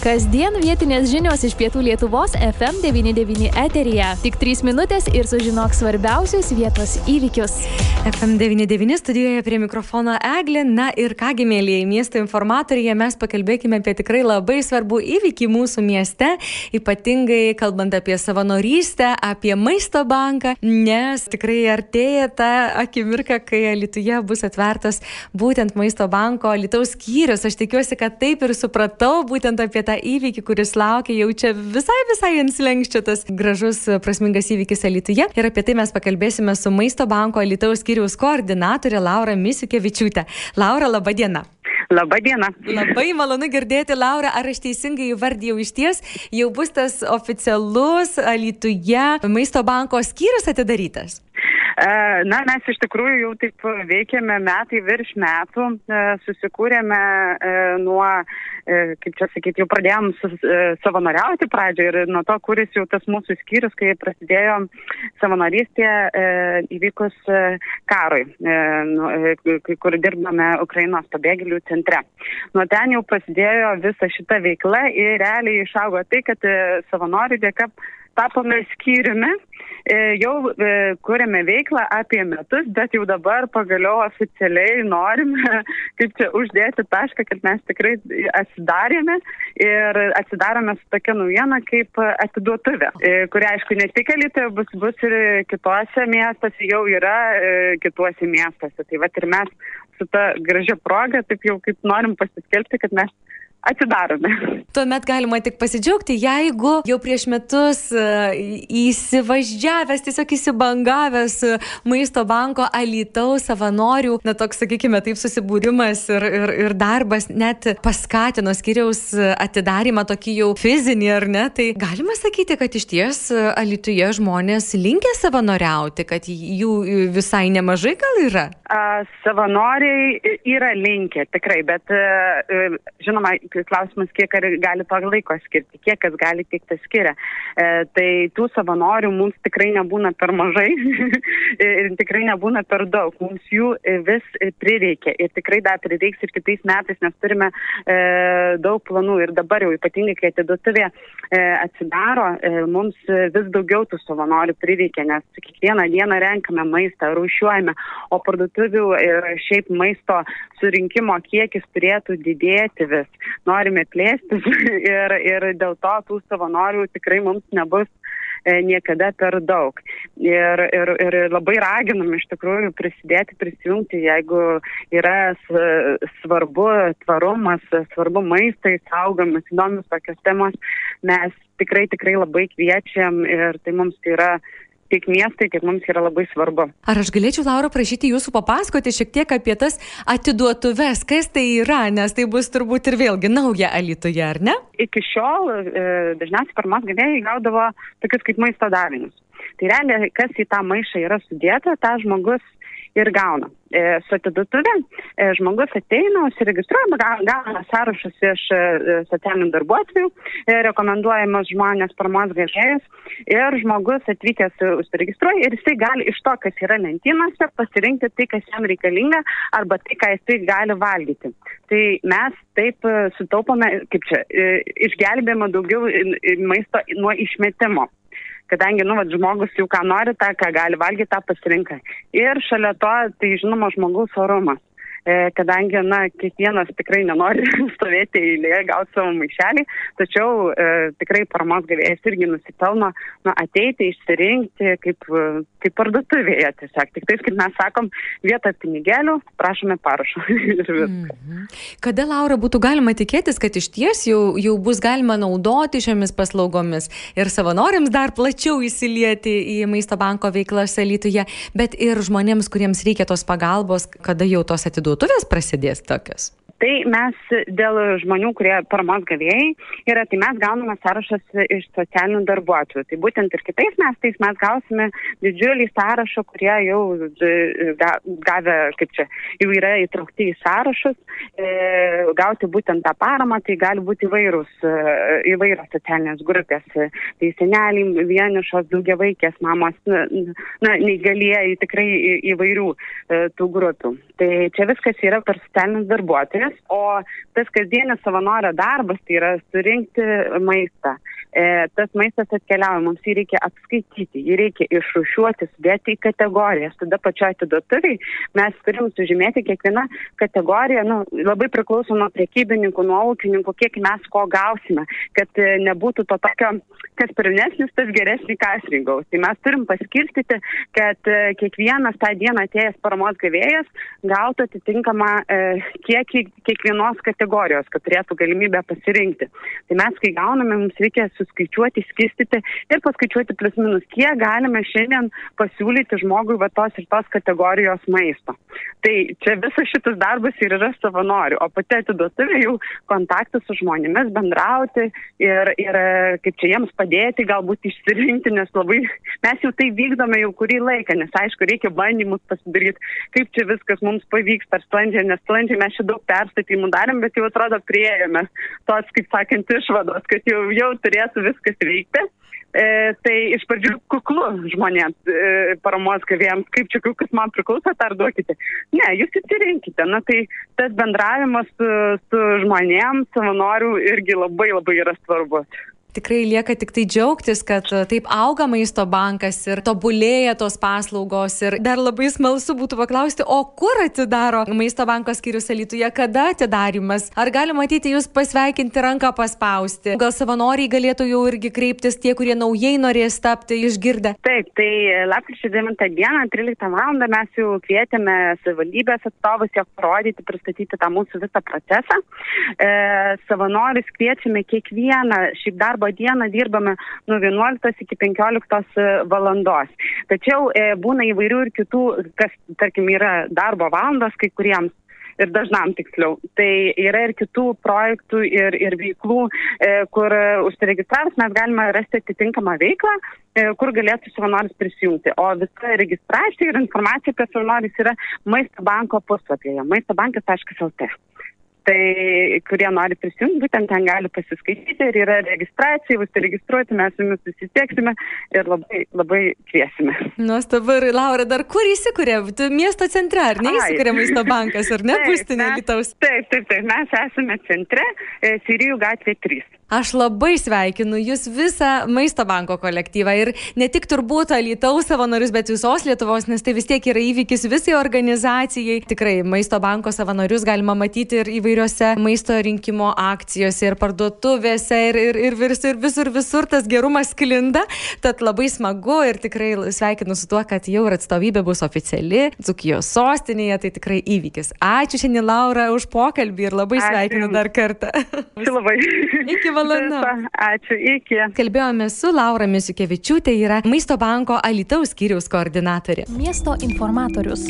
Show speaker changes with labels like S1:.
S1: Kasdien vietinės žinios iš pietų Lietuvos FM99 eteryje. Tik 3 minutės ir sužinok svarbiausius vietos įvykius.
S2: FM99 studijoje prie mikrofono Eglė. Na ir kągi, mėlyje miesto informatoriai, mes pakalbėkime apie tikrai labai svarbų įvykį mūsų mieste, ypatingai kalbant apie savanorystę, apie maisto banką, nes tikrai artėja ta akimirka, kai Lietuvoje bus atvertas būtent maisto banko Lietuvos skyrius. Aš tikiuosi, kad taip ir supratau būtent apie tą įvykį, kuris laukia jau čia visai, visai ant slengščio tas gražus, prasmingas įvykis Lietuvoje. Ir apie tai mes pakalbėsime su Maisto banko Lietuvos skyriaus koordinatorė Laura Misikevičiūtė. Laura, laba diena.
S3: Labą dieną.
S2: Labai malonu girdėti, Laura, ar aš teisingai įvardėjau iš ties, jau bus tas oficialus Lietuvoje Maisto banko skyrius atidarytas?
S3: Na, mes iš tikrųjų jau taip veikiame metai virš metų, susikūrėme nuo, kaip čia sakyti, jau pradėjom savanoriauti pradžią ir nuo to, kuris jau tas mūsų skyrius, kai prasidėjo savanorystė įvykus karui, nu, kur dirbame Ukrainos pabėgėlių centre. Nuo ten jau prasidėjo visa šita veikla ir realiai išaugo tai, kad savanorių dėka tapome skyriumi, jau kūrėme veiklą apie metus, bet jau dabar pagaliau oficialiai norime, kaip čia uždėti tašką, kad mes tikrai atsidarėme ir atsidarome su tokia naujiena kaip atiduotuvė, kuri aišku ne tik Elitoje bus, bus ir kitose miestuose, jau yra kituose miestuose. Tai va ir mes su ta gražia proga taip jau kaip norim pasiskelbti, kad mes atsidarome.
S2: Tuomet galima tik pasidžiaugti, jeigu jau prieš metus įsivažiavęs, tiesiog įsibangavęs maisto banko Alitaus savanorių, na toks, sakykime, taip susibūrimas ir, ir, ir darbas net paskatino skiriaus atidarimą tokį jau fizinį, ar ne, tai galima sakyti, kad iš ties Alituje žmonės linkia savanoriauti, kad jų visai nemažai gal yra?
S3: Savanoriai yra linkę, tikrai, bet žinoma, klausimas, kiek gali to laiko skirti, kiek kas gali, kiek tas skiria. E, tai tų savanorių mums tikrai nebūna per mažai ir tikrai nebūna per daug. Mums jų vis prireikia ir tikrai dar prireiks ir kitais metais, nes turime e, daug planų ir dabar jau ypatingai, kai atiduotuvė e, atsidaro, e, mums vis daugiau tų savanorių prireikia, nes kiekvieną dieną renkame maistą, rūšiuojame, o parduotuvių ir šiaip maisto surinkimo kiekis turėtų didėti vis norime plėstis ir, ir dėl to tų savanorių tikrai mums nebus niekada per daug. Ir, ir, ir labai raginam iš tikrųjų prisidėti, prisijungti, jeigu yra svarbu tvarumas, svarbu maistai, saugomas, įdomios tokios temos, mes tikrai, tikrai labai kviečiam ir tai mums tai yra tiek miestai, tiek mums yra labai svarbu.
S2: Ar aš galėčiau, Laura, prašyti jūsų papasakoti šiek tiek apie tas atiduotuves, kas tai yra, nes tai bus turbūt ir vėlgi nauja Alitoje, ar ne?
S3: Iki šiol e, dažniausiai paramos gavėjai gaudavo tokius kaip maisto davinius. Tai realiai, kas į tą maišą yra sudėta, tą žmogus ir gauna. E, su atiduotuvė e, žmogus ateina, užsiregistruoja, gauna sąrašus iš e, socialinių darbuotojų, rekomenduojamas žmonės paramos gavėjas ir žmogus atvykęs užsiregistruoja ir jisai gali iš to, kas yra lentynose, pasirinkti tai, kas jam reikalinga arba tai, ką jisai gali valgyti. Tai mes taip sutaupome, kaip čia, išgelbėjome daugiau maisto nuo išmetimo kadangi, nu, vat, žmogus jau ką nori, tą, ką gali valgyti, tą pasirinka. Ir šalia to, tai žinoma, žmogaus orumas. E, kadangi, na, kiekvienas tikrai nenori stovėti eilėje, gauti savo maišelį, tačiau e, tikrai paramos gavėjas irgi nusipelno, na, ateiti, išsirinkti, kaip, kaip parduotuvėje tiesiog. Tik tais, kaip mes sakom, vietoj pinigėlių prašome parašo.
S2: mhm. Kada, Laura, būtų galima tikėtis, kad iš ties jau, jau bus galima naudoti šiomis paslaugomis ir savanoriams dar plačiau įsilieti į maisto banko veiklas Lietuvoje, bet ir žmonėms, kuriems reikia tos pagalbos, kada jau tos atiduotos parduotuvės prasidės tokios?
S3: Tai mes dėl žmonių, kurie paramos gavėjai yra, tai mes gauname sąrašas iš socialinių darbuotojų. Tai būtent ir kitais metais mes gausime didžiulį sąrašą, kurie jau gavę, kaip čia, jau yra įtraukti į sąrašus, e, gauti būtent tą paramą, tai gali būti įvairūs, įvairios socialinės grupės. Tai seneliai, vienišos, daugiavaikės mamos, na, neįgalieji, tikrai įvairių tų grupių. Tai čia viskas yra per socialinius darbuotojus žmonėmis, o tas kasdienis savanorio darbas tai yra surinkti maistą. E, tas maistas atkeliauja, mums jį reikia apskaityti, jį reikia išrušiuoti, sudėti į kategorijas. Tada pačioje atiduotuviai mes turim sužymėti kiekvieną kategoriją, nu, labai priklauso nuo priekybininkų, nuo ūkininkų, kiek mes ko gausime, kad e, nebūtų to tokio, kas pirmesnis, tas geresnį kasrį gaus. Tai mes turim paskirstyti, kad e, kiekvienas tą dieną atėjęs paramos gavėjas gautų atitinkamą e, kiekį kiekvienos kategorijos, kad turėtų galimybę pasirinkti. Tai mes, kai gauname, mums reikia suskaičiuoti, skistyti ir paskaičiuoti plius minus, kiek galime šiandien pasiūlyti žmogui va tos ir tos kategorijos maisto. Tai čia visas šitas darbas ir yra savanorių, o pati atiduotuvė jau kontaktas su žmonėmis, bendrauti ir, ir kaip čia jiems padėti, galbūt išsirinkti, nes labai mes jau tai vykdome jau kurį laiką, nes aišku, reikia bandymus pasidaryti, kaip čia viskas mums pavyks, ar sklandžiai, nes sklandžiai mes čia daug perstatymų darėm, bet jau atrodo prieėjome tos, kaip sakant, išvados, kad jau, jau turėtų turėtų viskas veikti. E, tai iš pradžių kuklu žmonėms, e, paramos gavėjams, kaip čia kas man priklauso, ar duokite. Ne, jūs atsirinkite. Na tai tas bendravimas su, su žmonėms, savanorių irgi labai labai yra svarbus.
S2: Tikrai lieka tik tai džiaugtis, kad e, taip auga maisto bankas ir tobulėja tos paslaugos. Ir dar labai smalsu būtų paklausti, o kur atidaro maisto banko skyrius Alituje, kada atidarimas? Ar galima matyti jūs pasveikinti ranką paspausti? Gal savanoriai galėtų jau irgi kreiptis tie, kurie naujai norės tapti išgirdę?
S3: Taip, tai lapkričio 9 dieną, 13 val. mes jau kvietėme savivaldybės atstovus, jog parodyti, pristatyti tą mūsų visą procesą. E, savanorius kviečiame kiekvieną šiaip darbą darbo dieną dirbame nuo 11 iki 15 e, valandos. Tačiau e, būna įvairių ir kitų, kas, tarkim, yra darbo valandos kai kuriems ir dažnam tiksliau. Tai yra ir kitų projektų ir, ir veiklų, e, kur užsiregistravus mes galime rasti atitinkamą veiklą, e, kur galėtų savanoris prisijungti. O visa registracija ir informacija apie savanoris yra Maisto banko puslapyje, maistobankas.lt tai kurie nori prisijungti, būtent ten gali pasiskaityti ir yra registracija, užsiregistruoti, mes su jumis susisieksime ir labai, labai kviesime.
S2: Nuostabu, ir Laura, dar kur įsikūrė? Miesto centre, ar ne įsikūrė maisto bankas, ar ne būstinė Lietuvos?
S3: Taip, taip, taip, mes esame centre, e, Sirijų gatvė 3.
S2: Aš labai sveikinu Jūs visą Maisto banko kolektyvą ir ne tik turbūt Alytaus savanorius, bet visos Lietuvos, nes tai vis tiek yra įvykis visai organizacijai. Tikrai Maisto banko savanorius galima matyti ir įvairiose maisto rinkimo akcijose ir parduotuvėse ir, ir, ir, visur, ir visur, visur tas gerumas sklinda. Tad labai smagu ir tikrai sveikinu su tuo, kad jau ir atstovybė bus oficiali Dzukijos sostinėje. Tai tikrai įvykis. Ačiū šiandien Laura už pokalbį ir labai Ačiū. sveikinu dar kartą.
S3: Ačiū labai.
S2: Iki valanda.
S3: Ačiū, iki.
S2: Kalbėjome su Laura Misiukevičiūtė, yra Maisto banko Alitaus skyriaus koordinatorė.
S1: Miesto informatorius.